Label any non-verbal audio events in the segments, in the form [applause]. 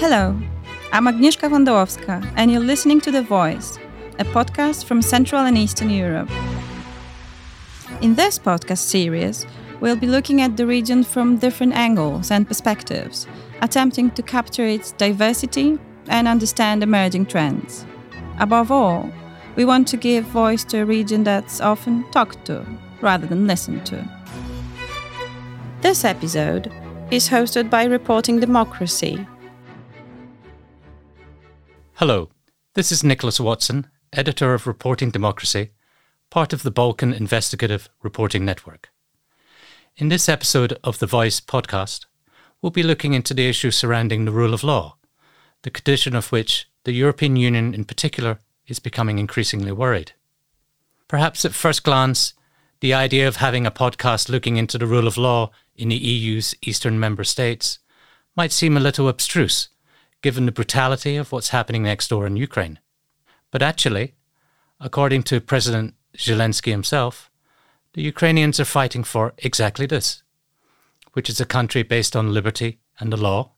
Hello, I'm Agnieszka Wondałowska, and you're listening to The VoiCEE, a podcast from Central and Eastern Europe. In this podcast series, we'll be looking at the region from different angles and perspectives, attempting to capture its diversity and understand emerging trends. Above all, we want to give voice to a region that's often talked to rather than listened to. This episode is hosted by Reporting Democracy. Hello, this is Nicholas Watson, editor of Reporting Democracy, part of the Balkan Investigative Reporting Network. In this episode of the VoiCEE podcast, we'll be looking into the issue surrounding the rule of law, the condition of which the European Union in particular is becoming increasingly worried. Perhaps at first glance, the idea of having a podcast looking into the rule of law in the EU's eastern member states might seem a little abstruse given the brutality of what's happening next door in Ukraine. But actually, according to President Zelensky himself, the Ukrainians are fighting for exactly this, which is a country based on liberty and the law,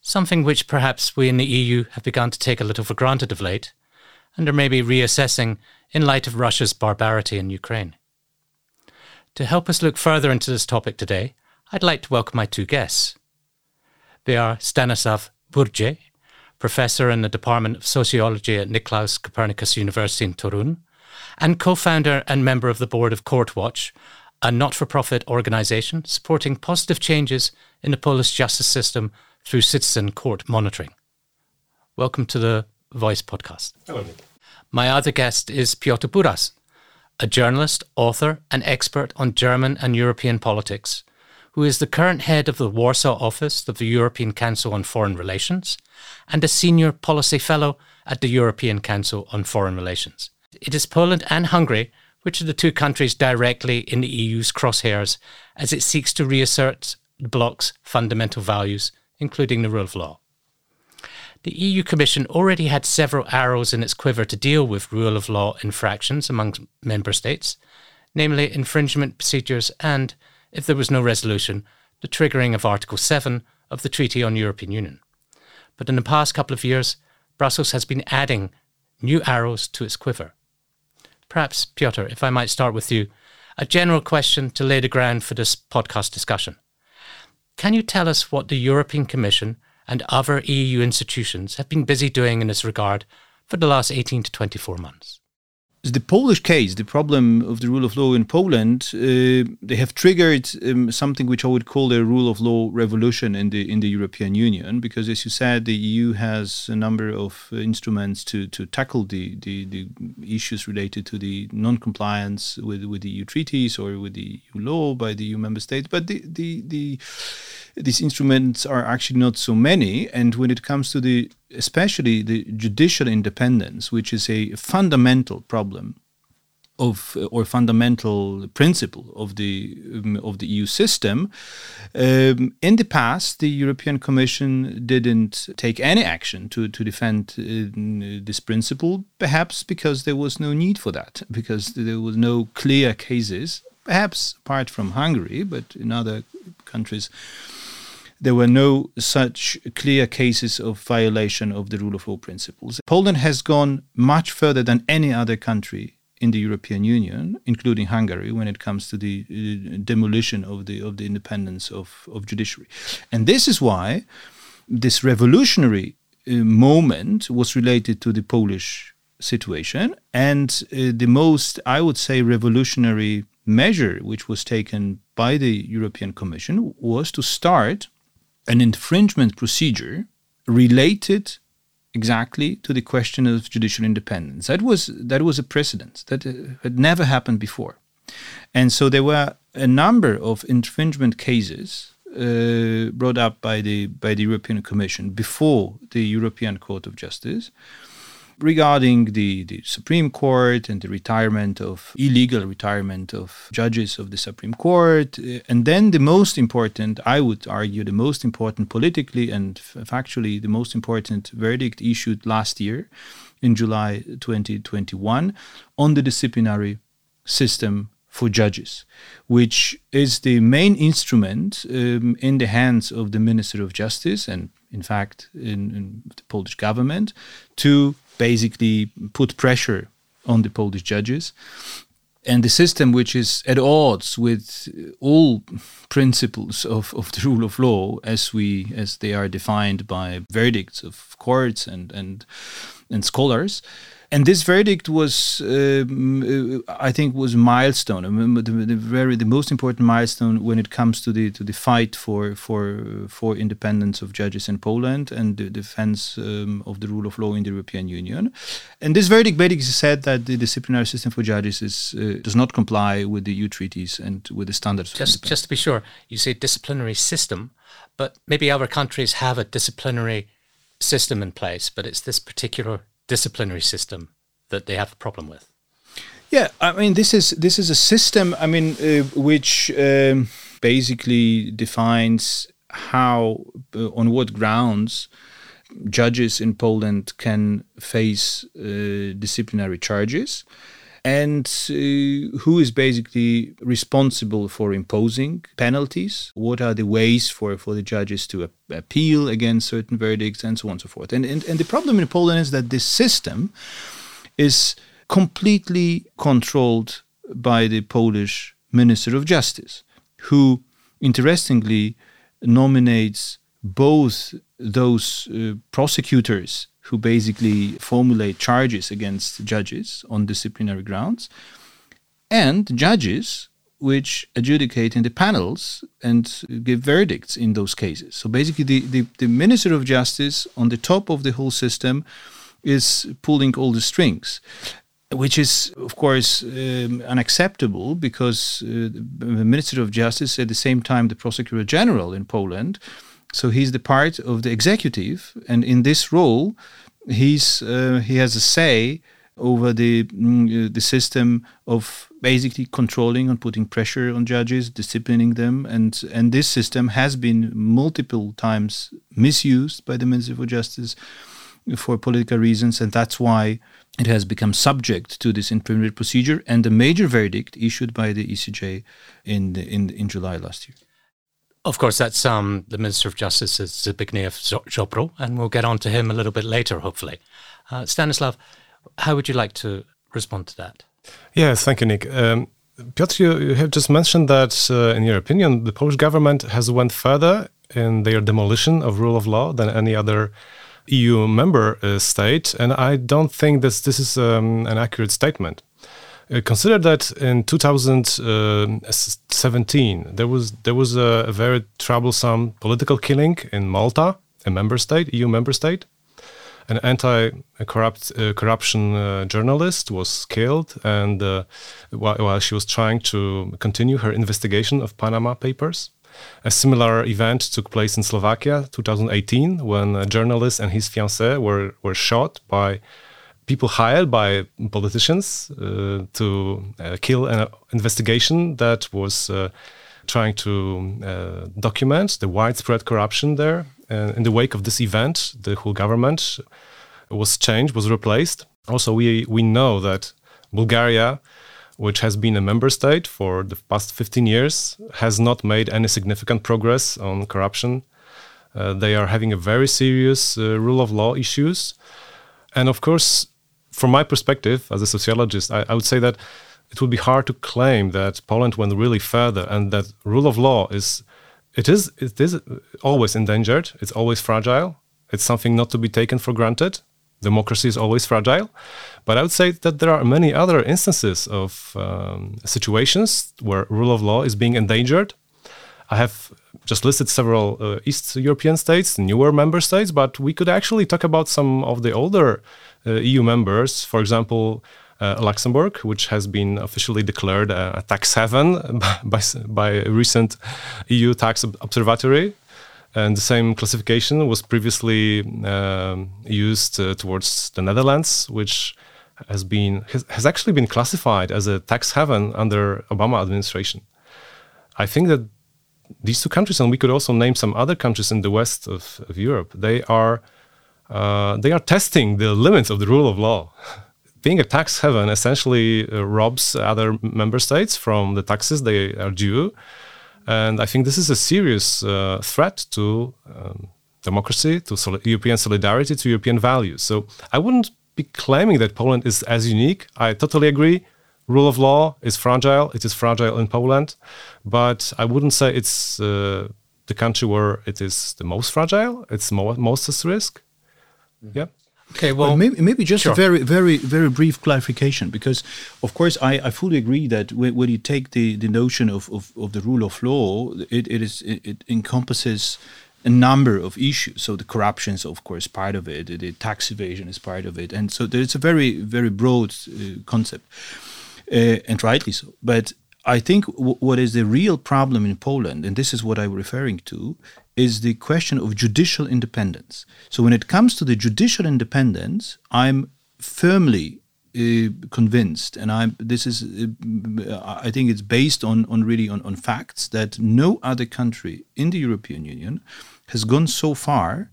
something which perhaps we in the EU have begun to take a little for granted of late, and are maybe reassessing in light of Russia's barbarity in Ukraine. To help us look further into this topic today, I'd like to welcome my two guests. They are Stanislav Burdziej, professor in the Department of Sociology at Nicolaus Copernicus University in Torun, and co founder and member of the board of Courtwatch, a not for profit organization supporting positive changes in the Polish justice system through citizen court monitoring. Welcome to the VoiCEE podcast. Hello. My other guest is Piotr Buras, a journalist, author, and expert on German and European politics who is the current head of the Warsaw office of the European Council on Foreign Relations and a senior policy fellow at the European Council on Foreign Relations. It is Poland and Hungary which are the two countries directly in the EU's crosshairs as it seeks to reassert the bloc's fundamental values, including the rule of law. The EU Commission already had several arrows in its quiver to deal with rule of law infractions among member states, namely infringement procedures and if there was no resolution, the triggering of Article 7 of the Treaty on European Union. But in the past couple of years, Brussels has been adding new arrows to its quiver. Perhaps, Piotr, if I might start with you, a general question to lay the ground for this podcast discussion. Can you tell us what the European Commission and other EU institutions have been busy doing in this regard for the last 18 to 24 months? The Polish case, the problem of the rule of law in Poland, uh, they have triggered um, something which I would call a rule of law revolution in the in the European Union, because as you said, the EU has a number of uh, instruments to to tackle the, the, the issues related to the non-compliance with with the EU treaties or with the EU law by the EU member states, but the the, the these instruments are actually not so many, and when it comes to the especially the judicial independence, which is a fundamental problem of or fundamental principle of the um, of the EU system. Um, in the past, the European Commission didn't take any action to to defend uh, this principle, perhaps because there was no need for that, because there was no clear cases, perhaps apart from Hungary, but in other countries there were no such clear cases of violation of the rule of law principles. Poland has gone much further than any other country in the European Union, including Hungary, when it comes to the uh, demolition of the of the independence of, of judiciary. And this is why this revolutionary uh, moment was related to the Polish situation. And uh, the most, I would say, revolutionary measure which was taken by the European Commission was to start an infringement procedure related exactly to the question of judicial independence. That was that was a precedent that uh, had never happened before, and so there were a number of infringement cases uh, brought up by the by the European Commission before the European Court of Justice regarding the, the Supreme Court and the retirement of illegal retirement of judges of the Supreme Court. Uh, and then the most important, I would argue, the most important politically and factually, the most important verdict issued last year in July 2021 on the disciplinary system for judges, which is the main instrument um, in the hands of the Minister of Justice and in fact, in, in the Polish government to basically put pressure on the Polish judges. And the system, which is at odds with all principles of, of the rule of law, as we as they are defined by verdicts of courts and and and scholars, and this verdict was, um, I think, was a milestone. I mean, the, the, very the most important milestone when it comes to the to the fight for for for independence of judges in Poland and the defense um, of the rule of law in the European Union. And this verdict basically said that the disciplinary system for judges is uh, does not comply with the EU treaties and with the standards. Just just to be sure, you say disciplinary system, but maybe other countries have a disciplinary system in place, but it's this particular disciplinary system that they have a problem with. Yeah, I mean this is this is a system. I mean uh, which um, basically defines how uh, on what grounds judges in Poland can face uh, disciplinary charges and uh, who is basically responsible for imposing penalties? What are the ways for, for the judges to appeal against certain verdicts and so on and so forth? And, and, and the problem in poland is that this system is completely controlled by the polish minister of justice who interestingly nominates both those uh, prosecutors who basically formulate charges against judges on disciplinary grounds, and judges which adjudicate in the panels and give verdicts in those cases. So basically, the, the, the, Minister of Justice on the top of the whole system is pulling all the strings. Which is, of course, um, unacceptable because uh, the Minister of Justice, at the same time, the Prosecutor General in Poland, so he's the part of the executive, and in this role, he's uh, he has a say over the mm, uh, the system of basically controlling and putting pressure on judges, disciplining them, and and this system has been multiple times misused by the Ministry of Justice for political reasons, and that's why it has become subject to this infringement procedure and a major verdict issued by the ECJ in the, in in July last year. Of course, that's um, the Minister of Justice Zbigniew Ziobro, and we'll get on to him a little bit later, hopefully. Uh, Stanislav, how would you like to respond to that? Yes, thank you, Nick. Um, Piotr, you, you, have just mentioned that, uh, in your opinion, the Polish government has went further in their demolition of rule of law than any other EU member uh, state, and I don't think that this is um, an accurate statement. Uh, consider that in 2017 there was there was a, a, very troublesome political killing in Malta, a member state, EU member state. An anti-corrupt uh, corruption uh, journalist was killed, and uh, while, while she was trying to continue her investigation of Panama Papers. A similar event took place in Slovakia 2018 when a journalist and his fiancée were, were shot by people hired by politicians uh, to uh, kill an investigation that was uh, trying to uh, document the widespread corruption there. And in the wake of this event, the whole government was changed, was replaced. Also, we, we know that Bulgaria, which has been a member state for the past 15 years, has not made any significant progress on corruption. Uh, they are having a very serious uh, rule of law issues. And of course, from my perspective as a sociologist, I, I, would say that it would be hard to claim that Poland went really further and that rule of law is it is it is always endangered. It's always fragile. It's something not to be taken for granted. Democracy is always fragile, but I would say that there are many other instances of um, situations where rule of law is being endangered. I have just listed several uh, East European states, newer member states, but we could actually talk about some of the older EU members, for example, uh, Luxembourg, which has been officially declared a, a tax haven [laughs] by, by a recent EU tax observatory. And the same classification was previously um, used uh, towards the Netherlands, which has been has, has actually been classified as a tax haven under Obama administration. I think that these two countries, and we could also name some other countries in the west of, of Europe, they are uh, they are testing the limits of the rule of law. [laughs] Being a tax haven essentially uh, robs other member states from the taxes they are due. And I think this is a serious uh, threat to um, democracy, to European solidarity, to European values. So I wouldn't be claiming that Poland is as unique. I totally agree. Rule of law is fragile. It is fragile in Poland, but I wouldn't say it's uh, the country where it is the most fragile. It's mo- most at risk. Mm-hmm. Yeah. Okay, well, well maybe, maybe just sure. a very, very, very brief clarification, because of course I, I fully agree that when, when you take the, the notion of, of, of the rule of law, it, it is it, it encompasses a number of issues. So the corruption is, of course, part of it. The tax evasion is part of it, and so there's a very, very broad uh, concept, uh, and rightly so. But I think what is the real problem in Poland, and this is what I'm referring to, is the question of judicial independence. So when it comes to the judicial independence, I'm firmly uh, convinced, and I'm. This is, uh, I think, it's based on on really on, on facts that no other country in the European Union has gone so far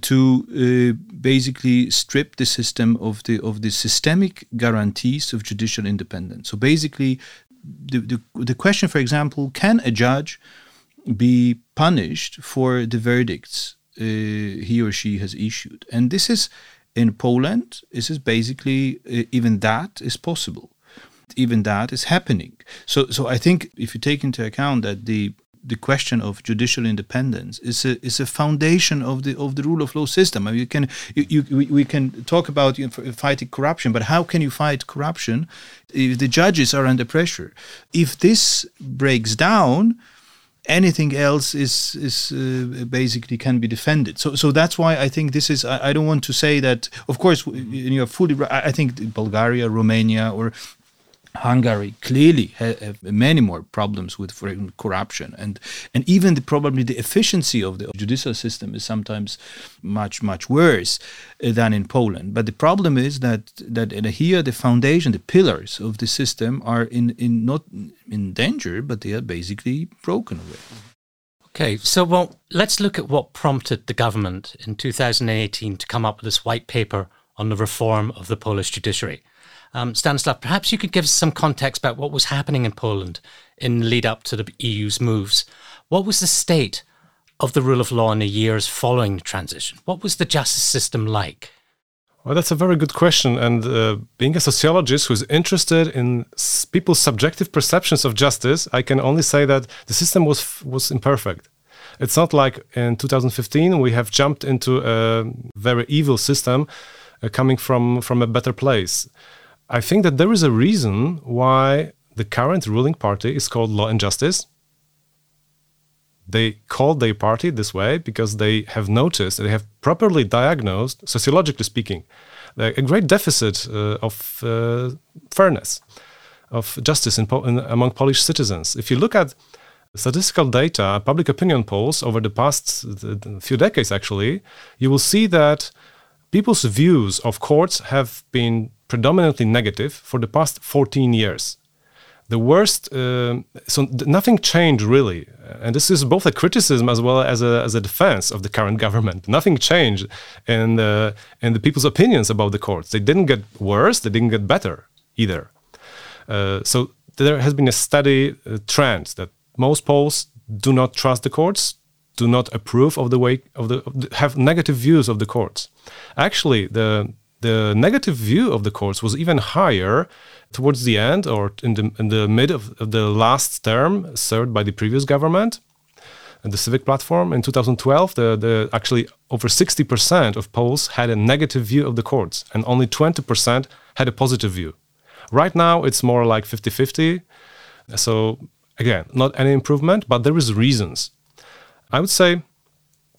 to uh, basically strip the system of the of the systemic guarantees of judicial independence. So basically, the, the, the question, for example, can a judge be punished for the verdicts uh, he or she has issued? And this is in Poland. This is basically uh, even that is possible. Even that is happening. So, so I think if you take into account that the the question of judicial independence is a is a foundation of the of the rule of law system. I mean, you can you, you we, can talk about you know, fighting corruption, but how can you fight corruption if the judges are under pressure? If this breaks down, anything else is is uh, basically can be defended. So so that's why I think this is. I, I don't want to say that. Of course, you are fully. I think Bulgaria, Romania, or Hungary clearly have many more problems with corruption, and and even the, probably the efficiency of the judicial system is sometimes much much worse uh, than in Poland. But the problem is that that here the foundation, the pillars of the system are in in not in danger, but they are basically broken away. Okay, so well, let's look at what prompted the government in 2018 to come up with this white paper on the reform of the Polish judiciary. Um, Stanislav, perhaps you could give us some context about what was happening in Poland in lead up to the EU's moves. What was the state of the rule of law in the years following the transition? What was the justice system like? Well, that's a very good question. And uh, being a sociologist who's interested in people's subjective perceptions of justice, I can only say that the system was was imperfect. It's not like in 2015 we have jumped into a very evil system uh, coming from from a better place. I think that there is a reason why the current ruling party is called Law and Justice. They called their party this way because they have noticed, they have properly diagnosed, sociologically speaking, a great deficit uh, of uh, fairness, of justice in, in, among Polish citizens. If you look at statistical data, public opinion polls over the past few decades, actually, you will see that people's views of courts have been predominantly negative for the past 14 years. The worst, uh, so nothing changed really. And this is both a criticism as well as a, as a defense of the current [laughs] government. Nothing changed in the, in the people's opinions about the courts. They didn't get worse, they didn't get better either. Uh, so there has been a steady uh, trend that most Poles do not trust the courts, do not approve of the way of the, of the have negative views of the courts. Actually, the the negative view of the courts was even higher towards the end or in the, in the mid of, of the last term served by the previous government and the civic platform. In 2012 the, the actually over 60% of Poles had a negative view of the courts and only 20% had a positive view. Right now it's more like 50-50 so again not any improvement but there is reasons. I would say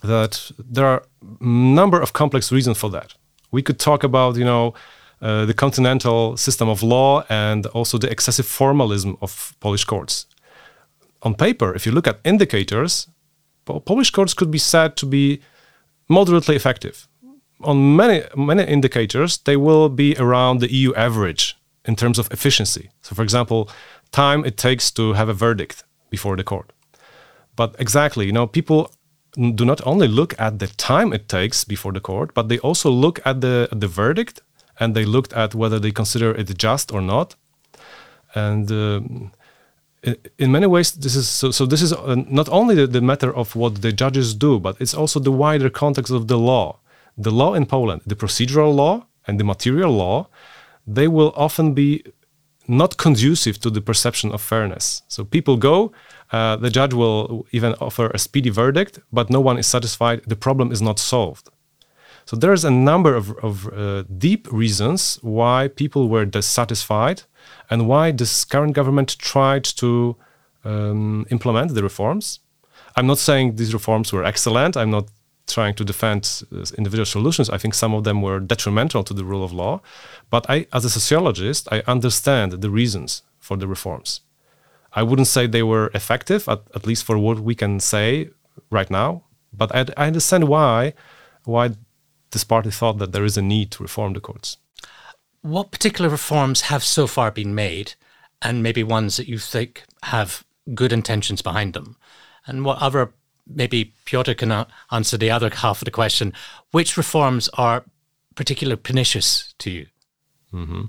that there are a number of complex reasons for that we could talk about, you know, uh, the continental system of law and also the excessive formalism of Polish courts. On paper, if you look at indicators, Polish courts could be said to be moderately effective. On many many indicators, they will be around the EU average in terms of efficiency. So, for example, time it takes to have a verdict before the court. But exactly, you know, people do not only look at the time it takes before the court, but they also look at the the verdict and they looked at whether they consider it just or not. And uh, in, many ways, this is so. so this is uh, not only the, the matter of what the judges do, but it's also the wider context of the law. The law in Poland, the procedural law and the material law, they will often be not conducive to the perception of fairness. So people go, uh, the judge will even offer a speedy verdict, but no one is satisfied. The problem is not solved. So there's a number of, of uh, deep reasons why people were dissatisfied and why this current government tried to um, implement the reforms. I'm not saying these reforms were excellent. I'm not trying to defend uh, individual solutions. I think some of them were detrimental to the rule of law. But I, as a sociologist, I understand the reasons for the reforms. I wouldn't say they were effective, at, at least for what we can say right now. But I, I understand why why this party thought that there is a need to reform the courts. What particular reforms have so far been made, and maybe ones that you think have good intentions behind them? And what other, maybe Piotr can answer the other half of the question, which reforms are particularly pernicious to you? Mm-hmm.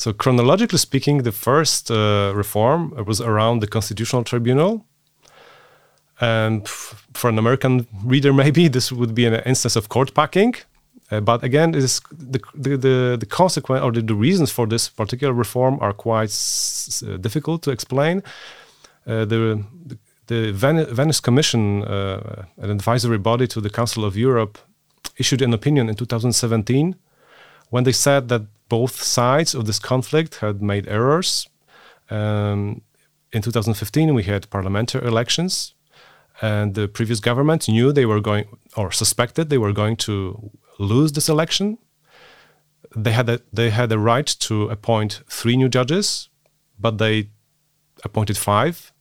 So, chronologically speaking, the first uh, reform was around the Constitutional Tribunal. And for an American reader, [laughs] maybe this would be an instance of court packing. Uh, but again, it is the, the, the, the consequence or the, the, reasons for this particular reform are quite uh, difficult to explain. Uh, the, the, the Venice Commission, uh, an advisory body to the Council of Europe, issued an opinion in 2017 when they said that both sides of this conflict had made errors. Um, in 2015, we had parliamentary elections, and the previous government knew they were going, or suspected they were going to lose this election. They had a, they had a right to appoint three new judges, but they appointed five.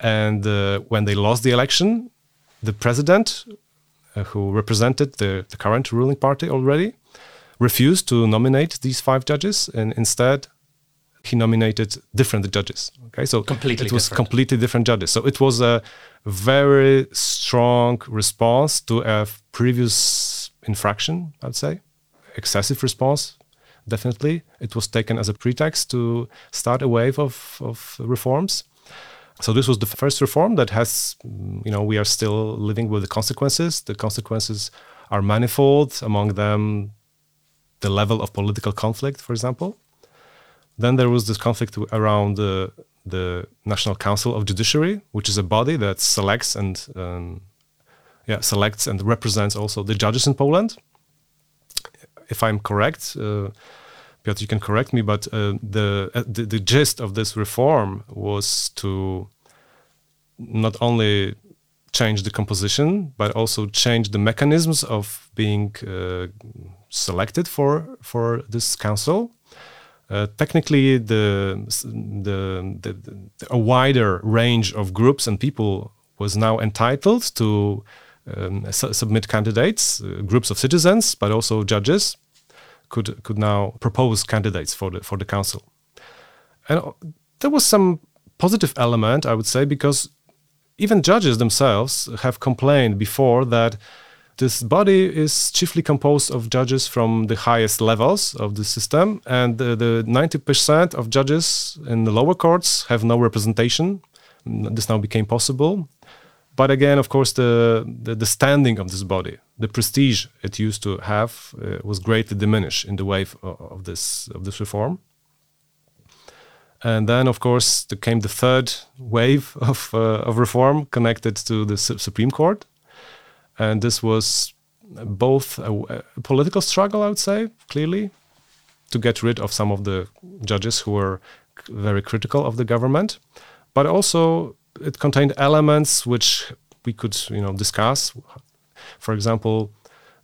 And uh, when they lost the election, the president, uh, who represented the, the current ruling party already, refused to nominate these five judges, and instead he nominated different judges. Okay, so completely it was different. completely different judges. So it was a very strong response to a previous infraction, I'd say. Excessive response, definitely. It was taken as a pretext to start a wave of, of reforms. So this was the first reform that has, mm, you know, we are still living with the consequences. The consequences are manifold, among them the level of political conflict, for example. Then there was this conflict around the, the National Council of Judiciary, which is a body that selects and um, yeah, selects and represents also the judges in Poland. If I'm correct, uh, Piotr, you can correct me, but uh, the, uh, the, the gist of this reform was to not only change the composition, but also change the mechanisms of being uh, selected for for this council. Uh, technically, the, the, the, the, a wider range of groups and people was now entitled to um, su submit candidates, uh, groups of citizens, but also judges could could now propose candidates for the for the council. And uh, there was some positive element, I would say, because even judges themselves have complained before that this body is chiefly composed of judges from the highest levels of the system, and the, the 90% of judges in the lower courts have no representation. This now became possible. But again, of course, the, the, the standing of this body, the prestige it used to have, uh, was greatly diminished in the wave of, of this of this reform. And then, of course, there came the third wave of uh, of reform connected to the Su Supreme Court, and this was both a, a, political struggle, I would say, clearly, to get rid of some of the judges who were very critical of the government, but also it contained elements which we could you know discuss. For example,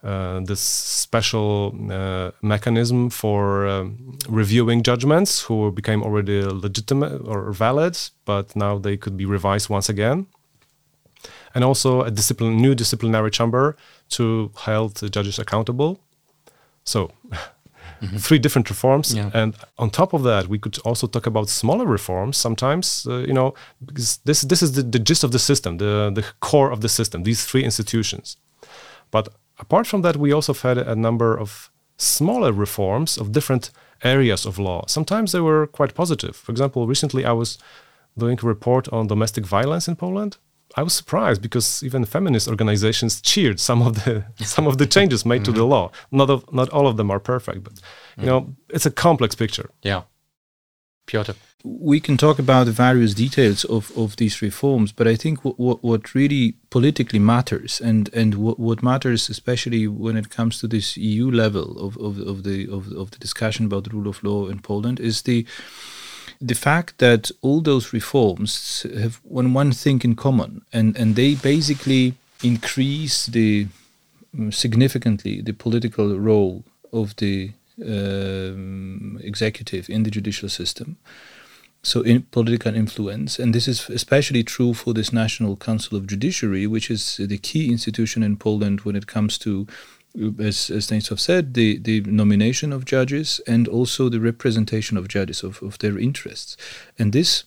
this special uh, mechanism for um, reviewing judgments who became already legitimate or valid, but now they could be revised once again. And also a discipline, new disciplinary chamber to hold the judges accountable. So mm-hmm. three different reforms. Yeah. And on top of that, we could also talk about smaller reforms sometimes, uh, you know, because this, this is the, the gist of the system, the, the core of the system, these three institutions. But apart from that, we also had a number of smaller reforms of different areas of law. Sometimes they were quite positive. For example, recently I was doing a report on domestic violence in Poland. I was surprised because even feminist organizations cheered some of the [laughs] some of the changes made to the mm-hmm. law. Not of, not all of them are perfect, but you mm-hmm. know it's a complex picture. Yeah. Piotr. we can talk about the various details of, of these reforms, but I think what, what, what really politically matters and, and what, what matters especially when it comes to this EU level of, of, of the of, of the discussion about the rule of law in Poland is the the fact that all those reforms have one one thing in common and, and they basically increase the mm, significantly the political role of the um, executive in the judicial system so in political influence and this is especially true for this national council of judiciary which is the key institution in poland when it comes to as, as Stanisław said, the, the nomination of judges and also the representation of judges, of, of their interests. And this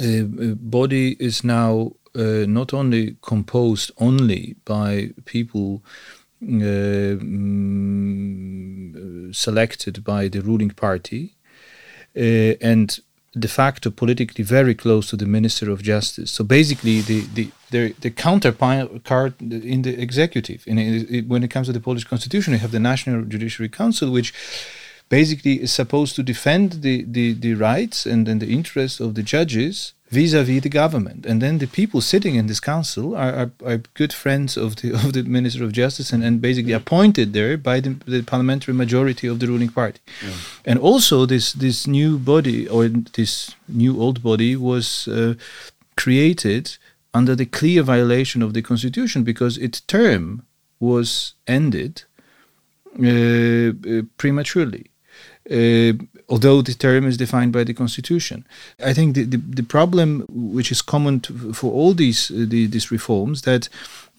uh, body is now uh, not only composed only by people Uh, mm, uh, selected by the ruling party uh, and de facto politically very close to the Minister of Justice. So basically, the the the, the counterpart in the executive. In, in, when it comes to the Polish constitution, you have the National Judiciary Council, which basically is supposed to defend the, the, the rights and, and the interests of the judges vis-a-vis the government. And then the people sitting in this council are, are, are, good friends of the [laughs] of the minister of justice and, and basically appointed there by the, the parliamentary majority of the ruling party. Yeah. and also this this new body or this new old body was uh, created under the clear violation of the constitution because its term was ended uh, uh, prematurely. Uh, although the term is defined by the constitution. I think the, the, the problem, which is common to, for all these uh, the, these reforms, that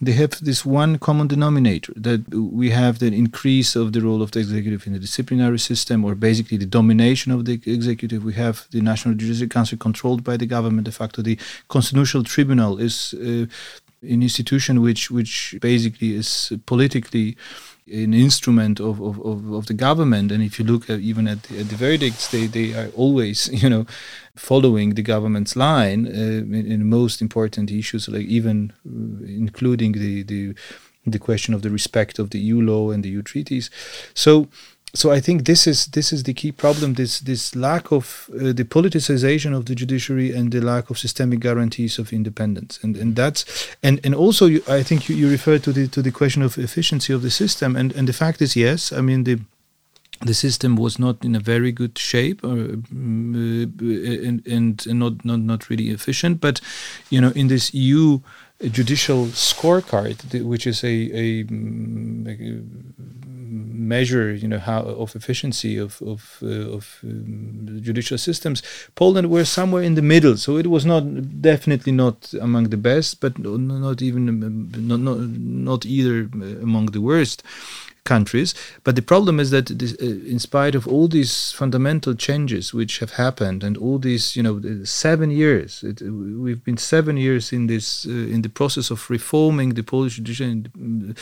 they have this one common denominator that we have the increase of the role of the executive in the disciplinary system, or basically the domination of the executive. We have the National Judicial Council controlled by the government. De facto, the Constitutional Tribunal is uh, an institution which which basically is politically an instrument of, of, of, of, the government. And if you look at, even at the, at the, verdicts, they, they are always, [laughs] you know, following the government's line uh, in, in, most important issues, like even uh, including the, the the question of the respect of the EU law and the EU treaties. So so I think this is this is the key problem. This this lack of uh, the politicization of the judiciary and the lack of systemic guarantees of independence, and and that's and and also you, I think you, you refer to the to the question of efficiency of the system, and and the fact is yes, I mean the the system was not in a very good shape or, uh, and, and not, not not really efficient but you know in this EU judicial scorecard which is a, a, mm, a measure, you know, how of efficiency of of, uh, of um, judicial systems, Poland were somewhere in the middle. So it was not definitely not among the best, but not even um, not not, not either uh, among the worst countries. But the problem is that this, uh, in spite of all these fundamental changes which have happened and all these, you know, seven years, it, we've been seven years in this uh, in the process of reforming the Polish judicial uh,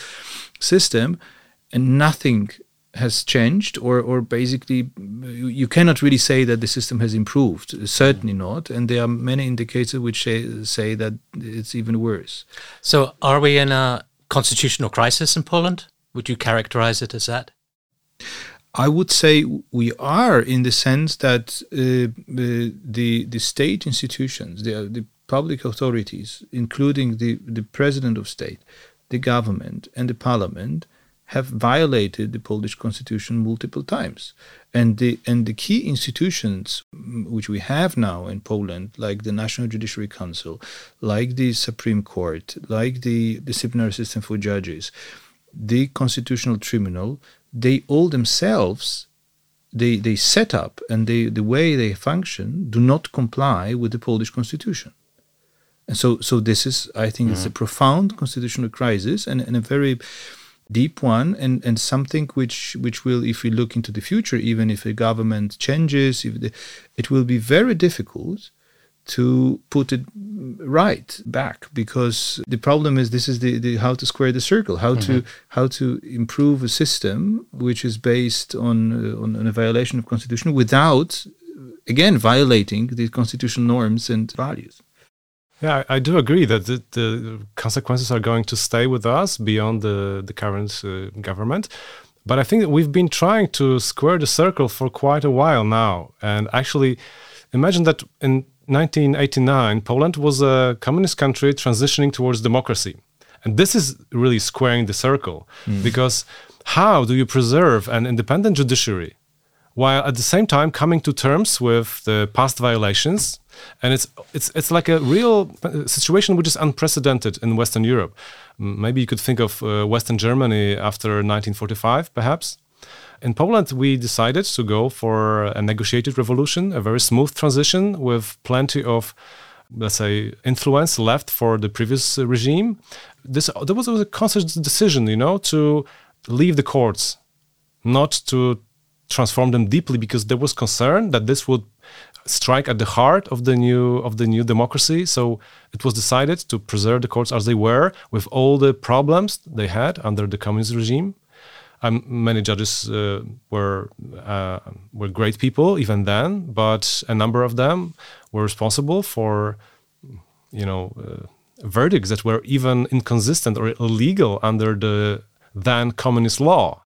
system and nothing has changed or or basically you cannot really say that the system has improved certainly not and there are many indicators which say, say that it's even worse. So are we in a constitutional crisis in Poland? Would you characterize it as that? I would say we are in the sense that uh, the the state institutions the the public authorities including the the president of state the government and the parliament have violated the Polish constitution multiple times. And the and the key institutions mm, which we have now in Poland, like the National Judiciary Council, like the Supreme Court, like the disciplinary system for judges, the Constitutional Tribunal, they all themselves they they set up and they the way they function do not comply with the Polish constitution. And so so this is I think mm-hmm. it's a profound constitutional crisis and, and a very deep one and, and something which which will if we look into the future even if a government changes if the, it will be very difficult to put it right back because the problem is this is the, the how to square the circle how mm-hmm. to how to improve a system which is based on uh, on, on a violation of constitution without again violating the constitutional norms and values. Yeah, I, do agree that the, the, consequences are going to stay with us beyond the, the current uh, government. But I think that we've been trying to square the circle for quite a while now. And actually, imagine that in 1989, Poland was a communist country transitioning towards democracy. And this is really squaring the circle mm. because how do you preserve an independent judiciary while at the same time coming to terms with the past violations? And it's it's it's like a real uh, situation which is unprecedented in Western Europe. Maybe you could think of uh, Western Germany after 1945, perhaps. In Poland, we decided to go for a negotiated revolution, a very smooth transition with plenty of, let's say, influence left for the previous regime. This there was a conscious decision, you know, to leave the courts, not to transform them deeply, because there was concern that this would strike at the heart of the new of the new democracy. So it was decided to preserve the courts as they were, with all the problems they had under the communist regime. Um, many judges uh, were uh, were great people even then, but a number of them were responsible for, you know, uh, verdicts that were even inconsistent or illegal under the then communist law.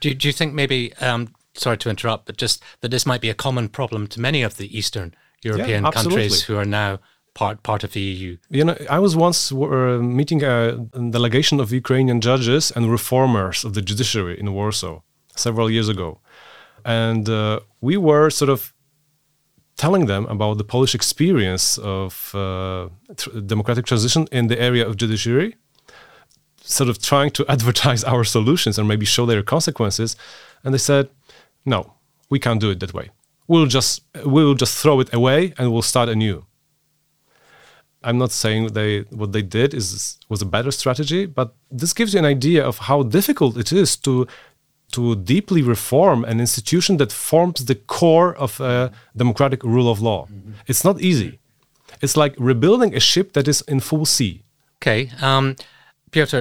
Do, do you think maybe? Um, sorry to interrupt, but just that this might be a common problem to many of the Eastern European yeah, countries who are now part part of the EU. You know, I was once uh, meeting a delegation of Ukrainian judges and reformers of the judiciary in Warsaw several years ago, and uh, we were sort of telling them about the Polish experience of uh, tr democratic transition in the area of judiciary, sort of trying to [laughs] advertise our solutions and maybe show their consequences, and they said, "No, we can't do it that way. We'll just we'll just throw it away and we'll start anew." I'm not saying they what they did is was a better strategy, but this gives you an idea of how difficult it is to to deeply reform an institution that forms the core of a democratic rule of law. Mm-hmm. It's not easy. It's like rebuilding a ship that is in full sea. Okay, um, Piotr,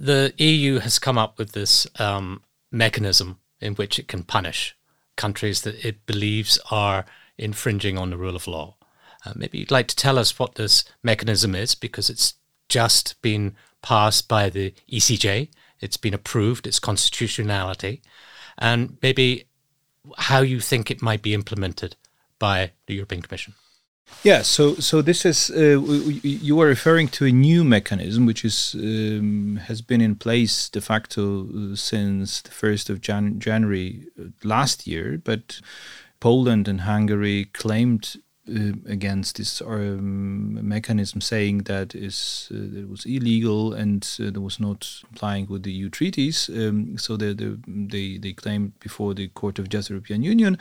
the EU has come up with this um, mechanism in which it can punish countries that it believes are infringing on the rule of law. Uh, maybe you'd like to tell us what this mechanism is because it's just been passed by the ECJ, it's been approved, its constitutionality, and maybe how you think it might be implemented by the European Commission. Yeah, so so this is uh, you are referring to a new mechanism which is um, has been in place de facto uh, since the first of Jan- January uh, last year, but Poland and Hungary claimed uh, against this um, mechanism saying that is uh, it was illegal and uh, was not complying with the EU treaties. Um, so they, they they claimed before the Court of Justice European Union,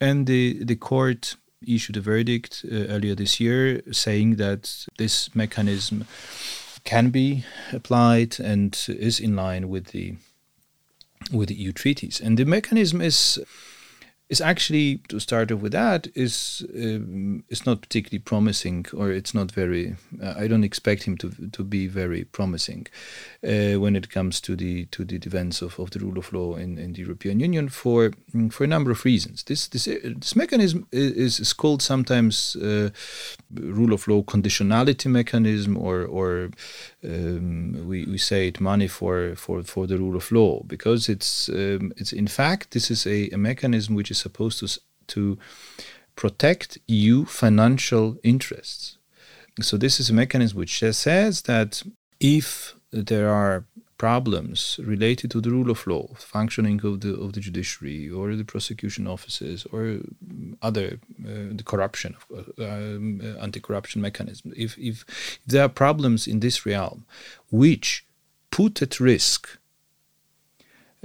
and the the court issued a verdict uh, earlier this year saying that this mechanism can be applied and is in line with the with the EU treaties. And the mechanism is is actually to start off with that is um, is not particularly promising or it's not very uh, I don't expect him to to be very promising uh, when it comes to the to the defense of, of the rule of law in, in the European Union for mm, for a number of reasons. This this this mechanism is, is called sometimes uh, rule of law conditionality mechanism or or um, we, we say it money for, for, for the rule of law because it's um, it's in fact this is a, a mechanism which is supposed to to protect EU financial interests. So this is a mechanism which says that if there are problems related to the rule of law, functioning of the of the judiciary or the prosecution offices or other uh, the corruption, uh, um, uh, anti-corruption mechanism. If, if if there are problems in this realm, which put at risk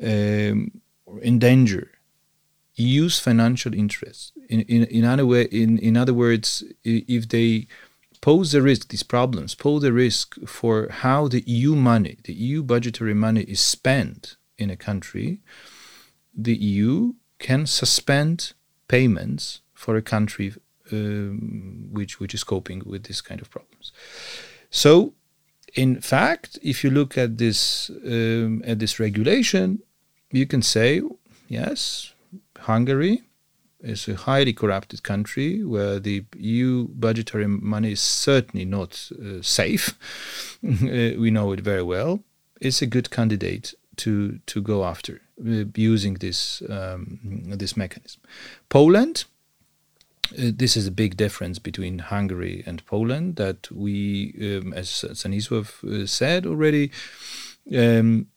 um, or endanger EU's financial interests, in in in other way, in in other words, if they pose the risk, these problems pose the risk for how the EU money, the EU budgetary money is spent in a country, the EU can suspend payments for a country um, which, which is coping with this kind of problems. So, in fact, if you look at this um, at this regulation, you can say, yes, Hungary is a highly corrupted country where the EU budgetary money is certainly not uh, safe. [laughs] uh, we know it very well. It's a good candidate to to go after uh, using this um, this mechanism. Poland. Uh, this is a big difference between Hungary and Poland that we, um, as Stanisław uh, said already, um,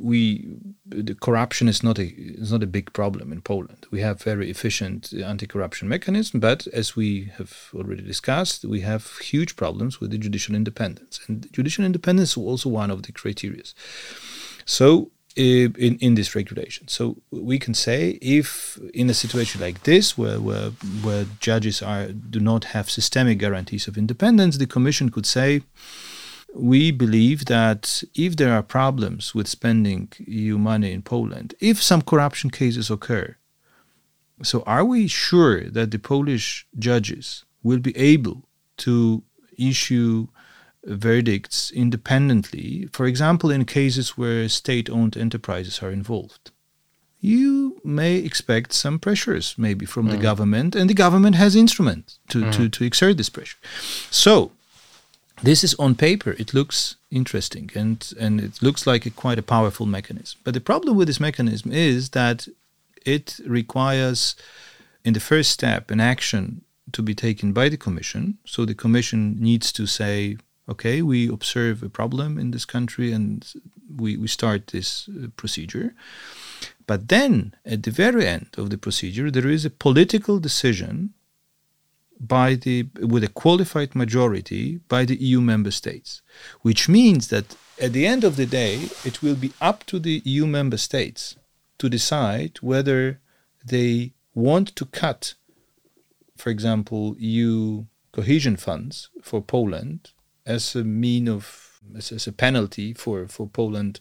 we the corruption is not a is not a big problem in Poland. We have very efficient anti-corruption mechanism, but as we have already discussed, we have huge problems with the judicial independence, and judicial independence is also one of the criteria. So. Uh, in, in this regulation. So we can say if in a situation like this where, where where judges are do not have systemic guarantees of independence, the commission could say we believe that if there are problems with spending EU money in Poland, if some corruption cases occur, so are we sure that the Polish judges will be able to issue verdicts independently, for example, in cases where state owned enterprises are involved? You may expect some pressures, maybe from mm. the government, and the government has instruments to, mm. to, to exert this pressure. So, this is on paper it looks interesting and and it looks like a quite a powerful mechanism. But the problem with this mechanism is that it requires in the first step an action to be taken by the commission. So the commission needs to say okay we observe a problem in this country and we, we start this uh, procedure. But then at the very end of the procedure there is a political decision by the with a qualified majority by the EU member states, which means that at the end of the day, it will be up to the EU member states to decide whether they want to cut, for example, EU cohesion funds for Poland as a mean of as, as a penalty for, for Poland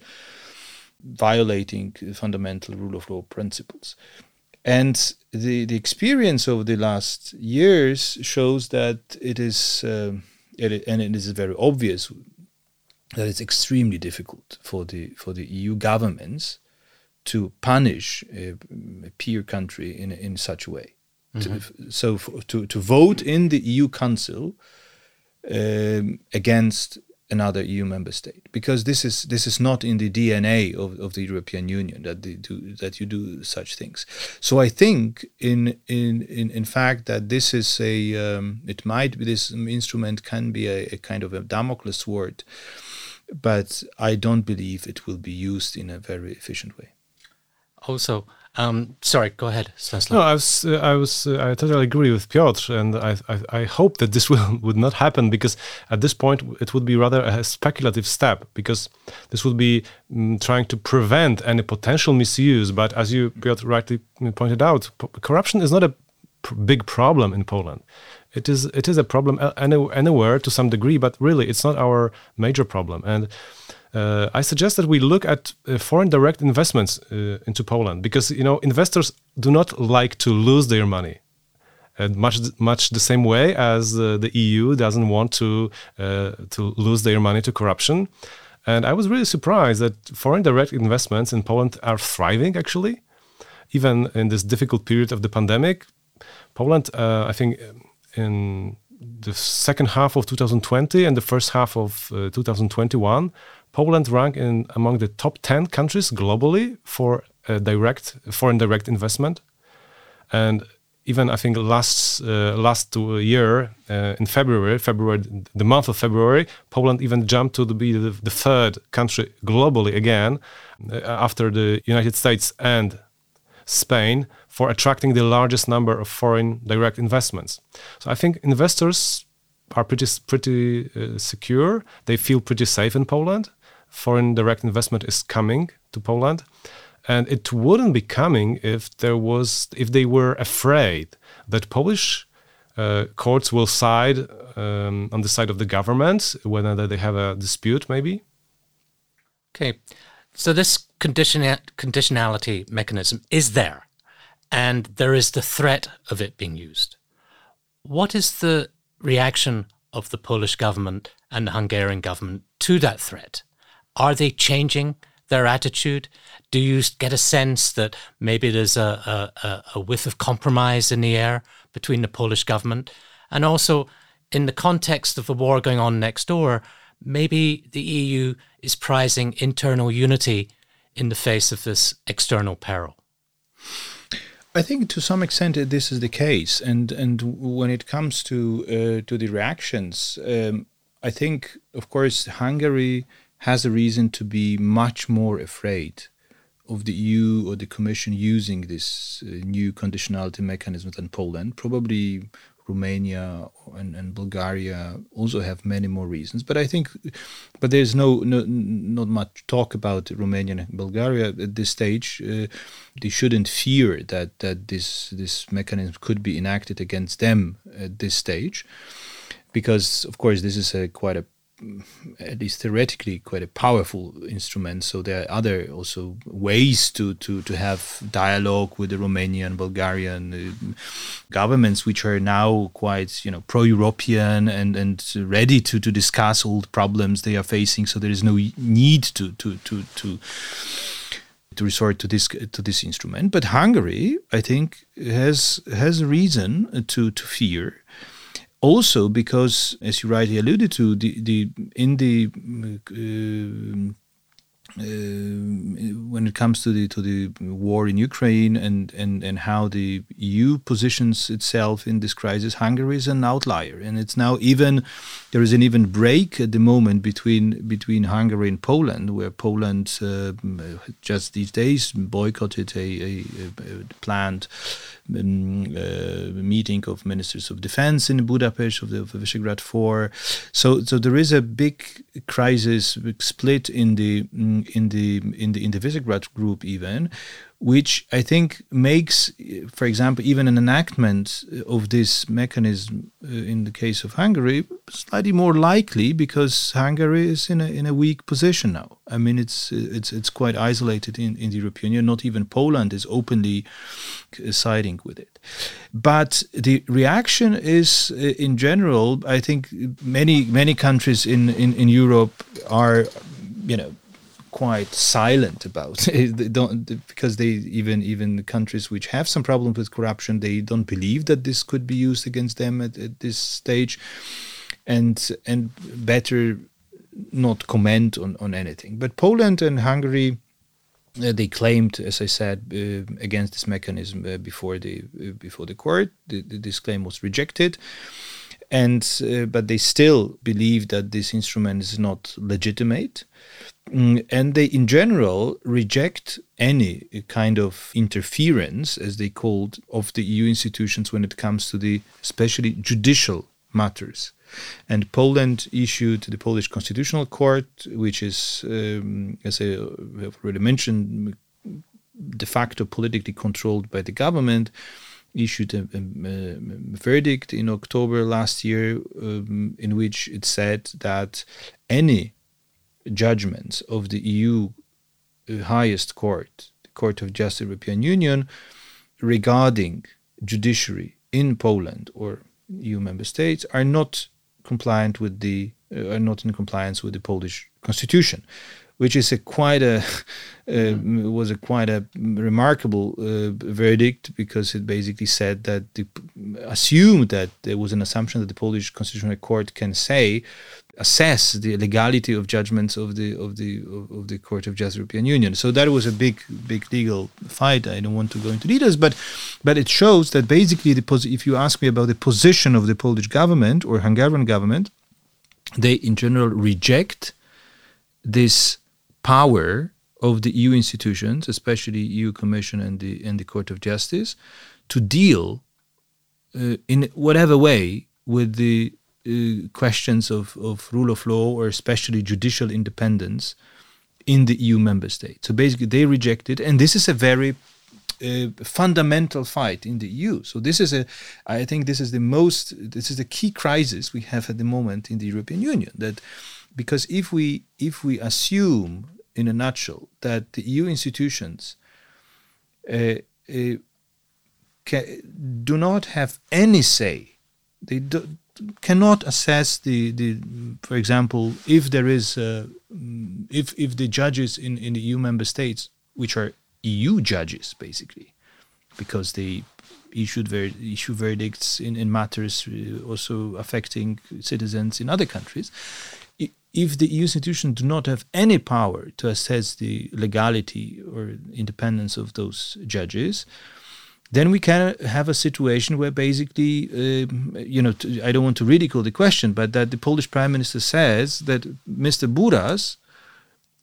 violating fundamental rule of law principles. And the, the experience over the last years shows that it is, uh, it, and it is very obvious that it's extremely difficult for the for the EU governments to punish a, a peer country in in such a way. Mm-hmm. To, so for, to to vote in the EU Council um, against another EU member state because this is this is not in the DNA of, of the European Union that they do that you do such things. So I think in in in, in fact that this is a um, it might be this instrument can be a, a kind of a Damocles sword, but I don't believe it will be used in a very efficient way. Also, um, sorry, go ahead. No, I was, uh, I was, uh, I totally agree with Piotr, and I, I, I, hope that this [laughs] will would not happen because at this point it would be rather a speculative step because this would be um, trying to prevent any potential misuse. But as you Piotr rightly pointed out, corruption is not a pr big problem in Poland. It is, it is a problem any, anywhere to some degree, but really it's not our major problem. And uh, I suggest that we look at uh, foreign direct investments uh, into Poland because you know investors do not like to lose their money. And much much the same way as uh, the EU doesn't want to uh, to lose their money to corruption. And I was really surprised that foreign direct investments in Poland are thriving actually, even in this difficult period of the pandemic. Poland, uh, I think, in the second half of 2020 and the first half of 2021 Poland ranked in among the top 10 countries globally for direct foreign direct investment. And even I think last uh, last year uh, in February, February, the month of February, Poland even jumped to be the, the third country globally again uh, after the United States and Spain for attracting the largest number of foreign direct investments. So I think investors are pretty pretty uh, secure. They feel pretty safe in Poland, foreign direct investment is coming to Poland. And it wouldn't be coming if there was if they were afraid that Polish uh, courts will side um, on the side of the government whether they have a dispute, maybe. Okay, so this condition conditionality mechanism is there, and there is the threat of it being used. What is the reaction of the Polish government and the Hungarian government to that threat? Are they changing their attitude? Do you get a sense that maybe there's a, a, a whiff of compromise in the air between the Polish government? And also, in the context of the war going on next door, maybe the EU is prizing internal unity in the face of this external peril. I think to some extent this is the case, and and when it comes to uh, to the reactions, um, I think of course Hungary has a reason to be much more afraid of the EU or the Commission using this uh, new conditionality mechanism than Poland. Probably Romania and, and, Bulgaria also have many more reasons. But I think, but there's no, no not much talk about Romania and Bulgaria at this stage. Uh, they shouldn't fear that that this this mechanism could be enacted against them at this stage, because of course this is a quite a at least theoretically quite a powerful instrument. So there are other also ways to to to have dialogue with the Romanian, Bulgarian uh, governments, which are now quite you know pro-European and and ready to to discuss all the problems they are facing. So there is no need to to to to to resort to this to this instrument. But Hungary, I think, has has reason to to fear also because, as you rightly alluded to, the, the in the uh, uh, when it comes to the to the war in Ukraine and, and, and how the EU positions itself in this crisis, Hungary is an outlier, and it's now even there is an even break at the moment between between Hungary and Poland, where Poland uh, just these days boycotted a, a, a planned um, uh, meeting of ministers of defense in Budapest of the of Visegrad Four. So so there is a big crisis, big split in the in the in the in the Visegrad group even, which I think makes, for example, even an enactment of this mechanism uh, in the case of Hungary slightly more likely because Hungary is in a in a weak position now. I mean, it's it's it's quite isolated in, in the European Union. Not even Poland is openly siding with it. But the reaction is, uh, in general, I think many many countries in in, in Europe are, you know quite silent about [laughs] they don't because they even even countries which have some problems with corruption they don't believe that this could be used against them at, at this stage and and better not comment on, on anything but Poland and Hungary uh, they claimed, as I said, uh, against this mechanism uh, before the uh, before the court. The, the, this claim was rejected, and uh, but they still believe that this instrument is not legitimate. Mm, and they, in general, reject any kind of interference, as they called, of the EU institutions when it comes to the especially judicial matters. And Poland issued the Polish Constitutional Court, which is, um, as I have already mentioned, de facto politically controlled by the government, issued a, a, a verdict in October last year um, in which it said that any judgments of the EU uh, highest court, the Court of Justice of the European Union, regarding judiciary in Poland or EU member states are not compliant with the uh, are not in compliance with the Polish constitution, which is a quite a uh, [laughs] was a quite a remarkable uh, verdict because it basically said that the, assumed that there was an assumption that the Polish Constitutional Court can say assess the legality of judgments of the of the of, of the Court of Justice of the European Union. So that was a big big legal fight. I don't want to go into details, but but it shows that basically the pos- if you ask me about the position of the Polish government or Hungarian government, they in general reject this power of the EU institutions, especially EU Commission and the and the Court of Justice, to deal uh, in whatever way with the uh, questions of, of rule of law or especially judicial independence in the EU member state. So basically, they reject it, and this is a very uh, fundamental fight in the EU. So this is a, I think this is the most, this is the key crisis we have at the moment in the European Union. That because if we if we assume in a nutshell that the EU institutions uh, uh, do not have any say, they do, cannot assess the the for example if there is uh, if if the judges in in the EU member states which are EU judges basically because they issued ver- issue verdicts in, in matters uh, also affecting citizens in other countries if the EU institutions do not have any power to assess the legality or independence of those judges, then we can have a situation where basically, uh, you know, I don't want to ridicule the question, but that the Polish Prime Minister says that Mr. Buras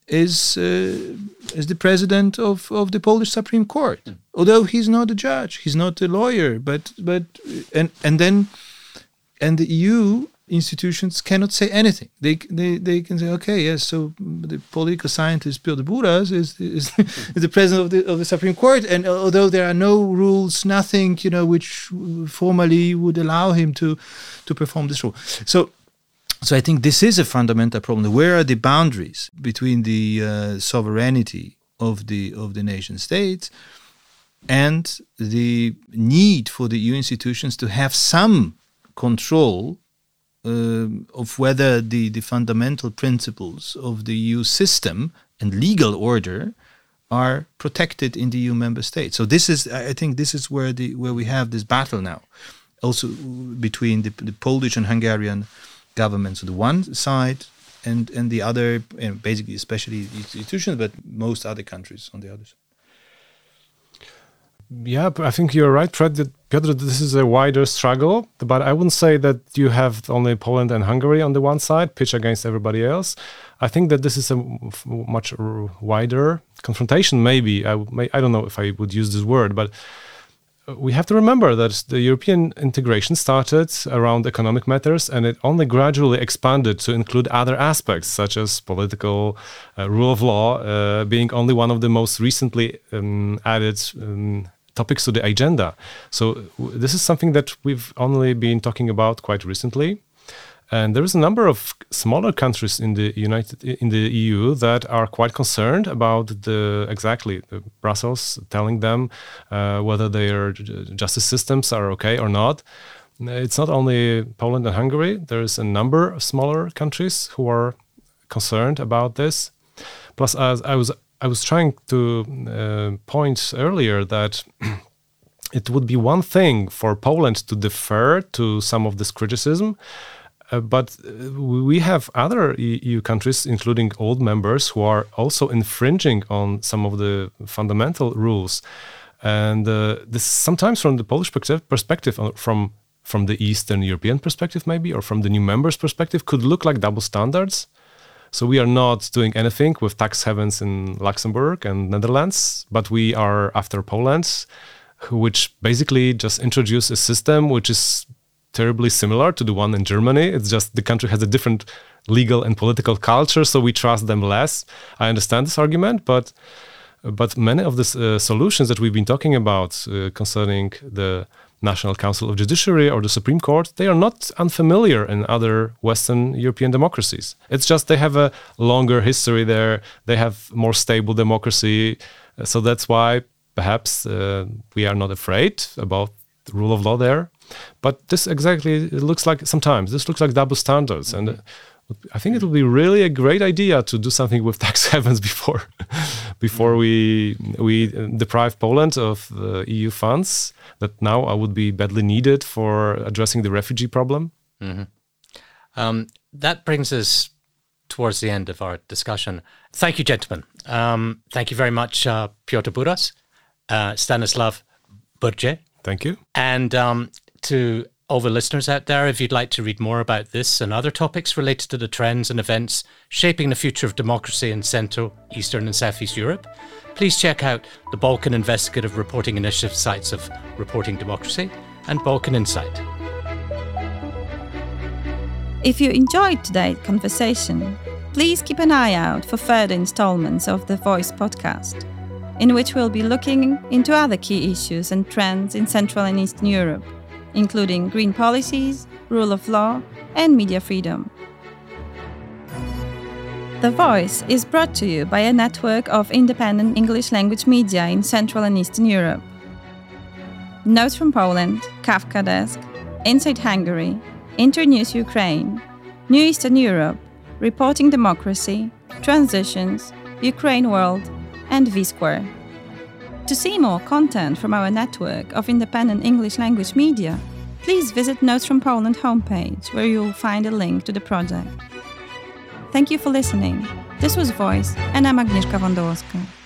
is uh, is the president of, of the Polish Supreme Court, mm. although he's not a judge, he's not a lawyer, but but and and then and the EU institutions cannot say anything. They they, they can say, okay, yes, so the political scientist Piotr Buras is, is, [laughs] is the president of the of the Supreme Court, and although there are no rules, nothing, you know, which formally would allow him to to perform this role. So. So I think this is a fundamental problem. Where are the boundaries between the uh, sovereignty of the of the nation states and the need for the EU institutions to have some control Um, of whether the, the fundamental principles of the EU system and legal order are protected in the EU member states. So this is, I think, this is where the where we have this battle now, also between the, the Polish and Hungarian governments on the one side, and and the other, and basically especially institutions, but most other countries on the other side. Yeah, I think you're right. Piotr, this is a wider struggle, but I wouldn't say that you have only Poland and Hungary on the one side pitch against everybody else. I think that this is a much wider confrontation. Maybe I, I don't know if I would use this word, but we have to remember that the European integration started around economic matters and it only gradually expanded to include other aspects, such as political uh, rule of law, uh, being only one of the most recently um, added um, topics to the agenda. So this is something that we've only been talking about quite recently. And there is a number of smaller countries in the United in the EU that are quite concerned about the exactly the Brussels telling them uh, whether their justice systems are okay or not. It's not only Poland and Hungary. There is a number of smaller countries who are concerned about this. Plus, as I was I was trying to uh, point earlier that [clears throat] it would be one thing for Poland to defer to some of this criticism, uh, but uh, we have other EU countries, including old members, who are also infringing on some of the fundamental rules. And uh, this sometimes, from the Polish perspective, uh, from from the Eastern European perspective, maybe, or from the new members' perspective, could look like double standards. So we are not doing anything with tax havens in Luxembourg and Netherlands, but we are after Poland, which basically just introduced a system which is terribly similar to the one in Germany. It's just the country has a different legal and political culture, so we trust them less. I understand this argument, but but many of the uh, solutions that we've been talking about uh, concerning the National Council of Judiciary or the Supreme Court, they are not unfamiliar in other Western European democracies. It's just they have a longer history there, they have more stable democracy. So that's why perhaps uh, we are not afraid about the rule of law there. But this exactly it looks like sometimes this looks like double standards. Mm -hmm. And I think it would be really a great idea to do something with tax [laughs] havens before, before we we deprive Poland of the EU funds that now would be badly needed for addressing the refugee problem. Mm-hmm. Um, that brings us towards the end of our discussion. Thank you, gentlemen. Um, thank you very much, uh, Piotr Buras, uh, Stanislav Burdziej. Thank you. And um, to all the listeners out there, if you'd like to read more about this and other topics related to the trends and events shaping the future of democracy in Central, Eastern, and Southeast Europe, please check out the Balkan Investigative Reporting Initiative sites of Reporting Democracy and Balkan Insight. If you enjoyed today's conversation, please keep an eye out for further installments of the VoiCEE podcast, in which we'll be looking into other key issues and trends in Central and Eastern Europe including green policies, rule of law, and media freedom. The VoiCEE is brought to you by a network of independent English language media in Central and Eastern Europe. Notes from Poland, Kafkadesk, Inside Hungary, Internews Ukraine, New Eastern Europe, Reporting Democracy, Transitions, Ukraine World, and V Square. To see more content from our network of independent English language media, please visit Notes from Poland homepage where you'll find a link to the project. Thank you for listening. This was VoiCEE, and I'm Agnieszka Wondołowska.